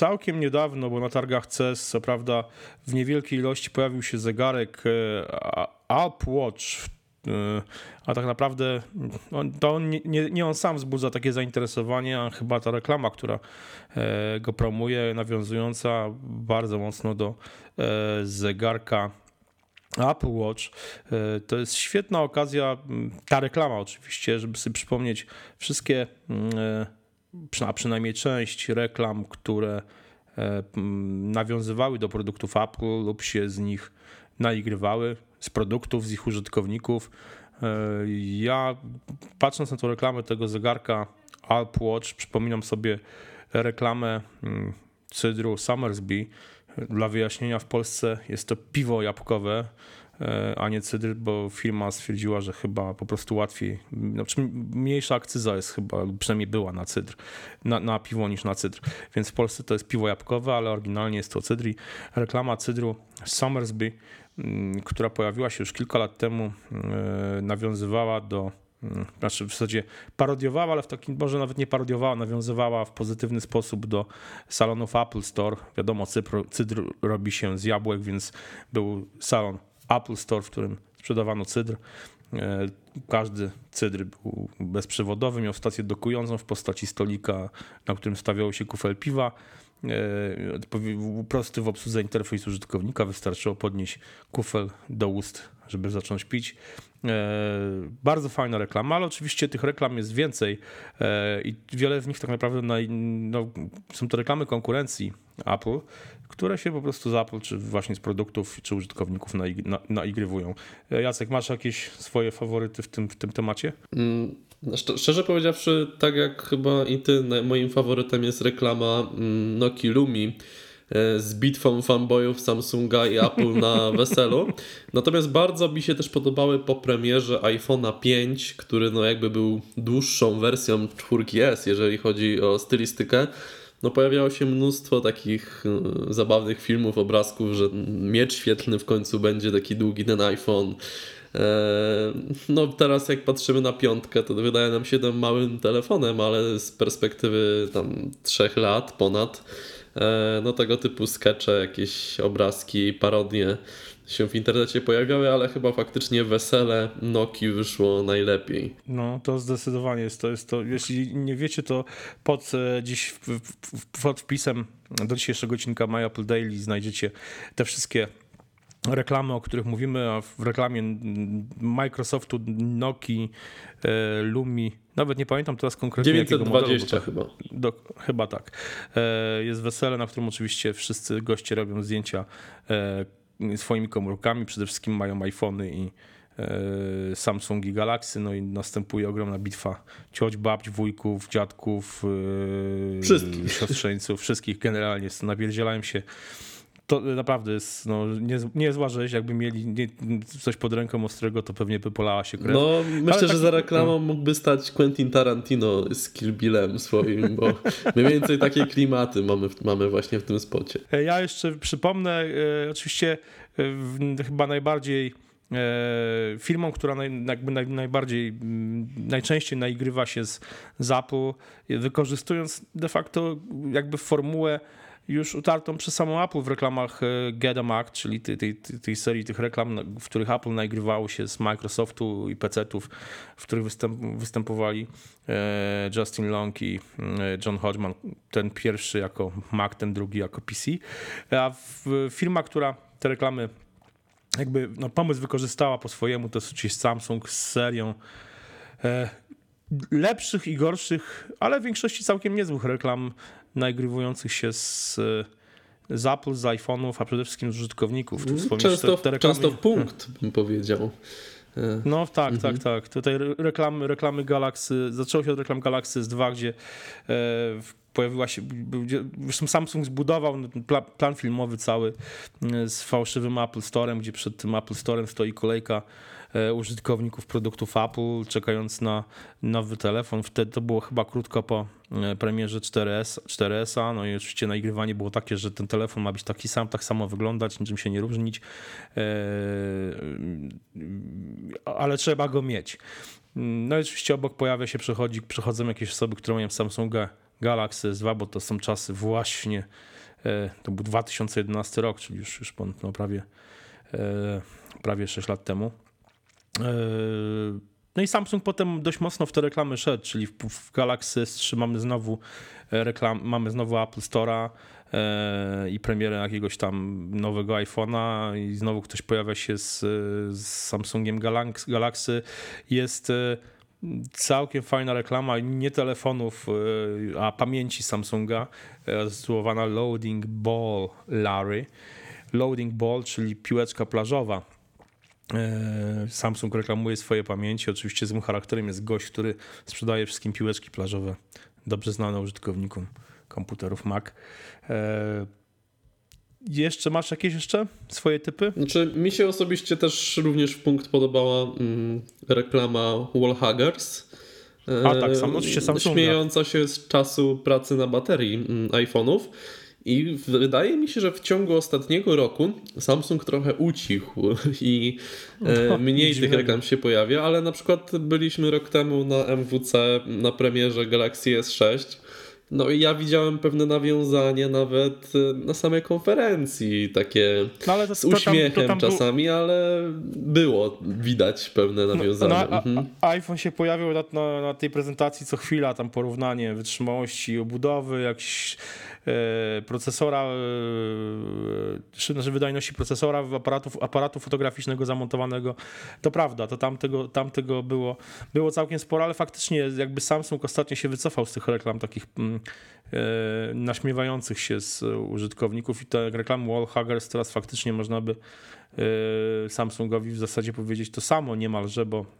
całkiem niedawno, bo na targach CES, co prawda, w niewielkiej ilości pojawił się zegarek Apple Watch, a tak naprawdę to on, nie, nie on sam wzbudza takie zainteresowanie, a chyba ta reklama, która go promuje, nawiązująca bardzo mocno do zegarka Apple Watch e, to jest świetna okazja, ta reklama oczywiście, żeby sobie przypomnieć wszystkie, e, a przynajmniej część reklam, które e, nawiązywały do produktów Apple lub się z nich naigrywały, z produktów, z ich użytkowników. Ja patrząc na tę reklamę tego zegarka Apple Watch, przypominam sobie reklamę cydru Summersby, dla wyjaśnienia, w Polsce jest to piwo jabłkowe, e, a nie cydr, bo firma stwierdziła, że chyba po prostu łatwiej, znaczy mniejsza akcyza jest chyba, przynajmniej była na cydr, na, na piwo niż na cydr. Więc w Polsce to jest piwo jabłkowe, ale oryginalnie jest to cydr i reklama cydru Somersby, mm, która pojawiła się już kilka lat temu, e, nawiązywała do Mm, znaczy w zasadzie parodiowała, ale w takim, może nawet nie parodiowała, nawiązywała w pozytywny sposób do salonów Apple Store. Wiadomo, cydr, cydr robi się z jabłek, więc był salon Apple Store, w którym sprzedawano cydr. E, każdy cydr był bezprzewodowy, miał stację dokującą w postaci stolika, na którym stawiało się kufel piwa. E, prosty w obsłudze interfejs użytkownika, wystarczyło podnieść kufel do ust, żeby zacząć pić. E, bardzo fajna reklama, ale oczywiście tych reklam jest więcej e, i wiele z nich tak naprawdę na, no, są to reklamy konkurencji Apple, które się po prostu z Apple, czy właśnie z produktów, czy użytkowników naigrywują. Na Jacek, masz jakieś swoje faworyty w tym, w tym temacie? Mm. Szczerze powiedziawszy, tak jak chyba i ty, moim faworytem jest reklama mm, Noki Lumi e, z bitwą fanboyów Samsunga i Apple na weselu. Natomiast bardzo mi się też podobały po premierze iPhone'a 5, który no jakby był dłuższą wersją 4S, jeżeli chodzi o stylistykę. No pojawiało się mnóstwo takich e, zabawnych filmów, obrazków, że miecz świetlny w końcu będzie taki długi ten iPhone E, no teraz jak patrzymy na piątkę, to wydaje nam się tym małym telefonem, ale z perspektywy tam trzech lat ponad, e, no tego typu skecze, jakieś obrazki, parodie się w internecie pojawiały, ale chyba faktycznie wesele Noki wyszło najlepiej. No, to zdecydowanie jest to. Jest to jeśli nie wiecie, to pod e, dziś pod wpisem do dzisiejszego odcinka My Apple Daily znajdziecie te wszystkie reklamy, o których mówimy, a w reklamie Microsoftu, Nokii, e, Lumi, nawet nie pamiętam teraz konkretnie 920 jakiego modelu, chyba. Do, chyba tak. E, jest wesele, na którym oczywiście wszyscy goście robią zdjęcia e, swoimi komórkami, przede wszystkim mają iPhony i Samsung i Galaxy, no i następuje ogromna bitwa cioć, babć, wujków, dziadków, wszystkich. siostrzeńców, wszystkich generalnie napierdzielają się to naprawdę jest no, nie, niezła rzecz. Jakby mieli nie, coś pod ręką ostrego, to pewnie by polała się krew. No, myślę, tak, że za reklamą no. mógłby stać Quentin Tarantino z Kill Billem swoim, bo mniej więcej takie klimaty mamy, mamy właśnie w tym spocie. E, ja jeszcze przypomnę, e, oczywiście e, chyba najbardziej e, firmą, która naj, jakby naj, najbardziej, m, najczęściej naigrywa się z, z Apple, wykorzystując de facto jakby formułę już utartą przez samą Apple w reklamach e, Get a Mac, czyli tej, tej, tej serii tych reklam, w których Apple nagrywało się z Microsoftu i PC-ów, w których występ, występowali e, Justin Long i e, John Hodgman. Ten pierwszy jako Mac, ten drugi jako PC. A firma, która te reklamy jakby no, pomysł wykorzystała po swojemu, to jest oczywiście Samsung z serią lepszych i gorszych, ale w większości całkiem niezłych reklam nagrywujących się z, z Apple, z iPhone'ów, a przede wszystkim z użytkowników. Tu często, te, te reklamy... często w punkt, bym powiedział. E, no tak, tak mhm. tak, tak. Tutaj reklamy, reklamy Galaxy, zaczęło się od reklam Galaxy S2, gdzie e, pojawiła się, zresztą Samsung zbudował plan filmowy cały e, z fałszywym Apple Storem, gdzie przed tym Apple Storem stoi kolejka E, użytkowników produktów Apple, czekając na nowy telefon. Wtedy to było chyba krótko po e, premierze 4S, 4S, no i oczywiście nagrywanie było takie, że ten telefon ma być taki sam, tak samo wyglądać, niczym się nie różnić, ale trzeba go mieć. No i oczywiście obok pojawia się, przechodzi, przechodzą jakieś osoby, które mają Samsunga Galaxy S2, bo to są czasy właśnie, e, to był 2011 rok, czyli już, już ponad, no, prawie, e, prawie 6 lat temu. E, no i Samsung potem dość mocno w te reklamy szedł, czyli w, w Galaxy S3 mamy znowu reklam, mamy znowu Apple Store'a i premierę jakiegoś tam nowego iPhone'a i znowu ktoś pojawia się z, z Samsungiem Galaxy. Jest całkiem fajna reklama, nie telefonów, e, a pamięci Samsunga, e, zatytułowana Loading Ball Larry. Loading Ball, czyli piłeczka plażowa. E, Samsung reklamuje swoje pamięci. Oczywiście złym charakterem jest gość, który sprzedaje wszystkim piłeczki plażowe, dobrze znane użytkownikom komputerów Mac. E, Jeszcze masz jakieś jeszcze swoje typy? Znaczy, mi się osobiście też również w punkt podobała mm, reklama Wallhuggers. A tak, sam, oczywiście Samsunga. Śmiejąca się z czasu pracy na baterii mm, iPhone'ów. I wydaje mi się, że w ciągu ostatniego roku Samsung trochę ucichł i e, No, mniej tych reklam się pojawia, ale na przykład byliśmy rok temu na MWC na premierze Galaxy S6. No i ja widziałem pewne nawiązanie nawet e, na samej konferencji, takie No, to- z to tam- uśmiechem to tam był- czasami, ale było widać pewne nawiązanie. No, a, mhm. a, iPhone się pojawił na, na, na tej prezentacji co chwila, tam porównanie wytrzymałości obudowy, jakiś procesora, e, znaczy wydajności procesora aparatu, aparatu fotograficznego zamontowanego. To prawda, to tamtego, tamtego było, było całkiem sporo, ale faktycznie jakby Samsung ostatnio się wycofał z tych reklam takich mm, e, naśmiewających się z użytkowników i te reklamy Wallhuggers teraz faktycznie można by e, Samsungowi w zasadzie powiedzieć to samo niemalże, bo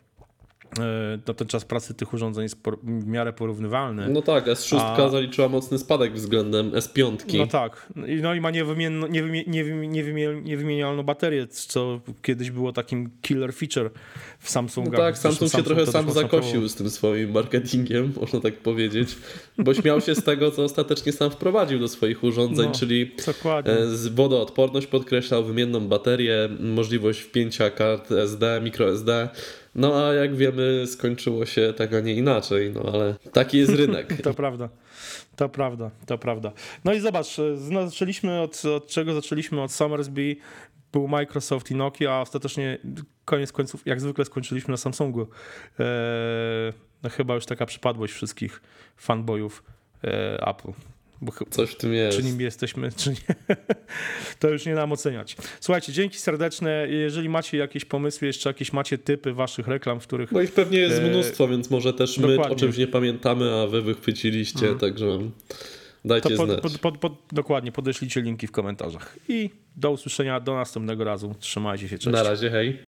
e, no, ten czas pracy tych urządzeń jest w miarę porównywalny. No tak, S6 A- zaliczyła mocny spadek względem S5. No tak. No i ma niewymienno, niewymie, niewymie, niewymie, niewymienialną baterię, co kiedyś było takim killer feature w No Samsungach. tak, Zresztą Samsung się Samsung trochę sam zakosił z tym swoim marketingiem, można tak powiedzieć, bo śmiał się z tego, co ostatecznie sam wprowadził do swoich urządzeń, No, czyli Dokładnie. e, z wodoodporność podkreślał, wymienną baterię, możliwość wpięcia kart SD, microSD. No a jak wiemy, skończyło się tak, a nie inaczej, no ale taki jest rynek. To prawda. To prawda, to prawda. No i zobacz, zaczęliśmy od, od czego zaczęliśmy? Od Summersby, był Microsoft i Nokia, a ostatecznie koniec końców, jak zwykle skończyliśmy na Samsungu. Eee, no chyba już taka przypadłość wszystkich fanboyów e, Apple. Bo, Coś w tym jest. czy nim jesteśmy, czy nie, to już nie nam oceniać. Słuchajcie, dzięki serdeczne. Jeżeli macie jakieś pomysły, jeszcze jakieś macie typy waszych reklam, w których Bo ich pewnie jest E, mnóstwo, więc może też my dokładnie. o czymś nie pamiętamy, a wy wychwyciliście, Mhm. także to dajcie pod, znać. pod, pod, pod, dokładnie podeślijcie linki w komentarzach. I do usłyszenia do następnego razu. Trzymajcie się, cześć. Na razie, hej.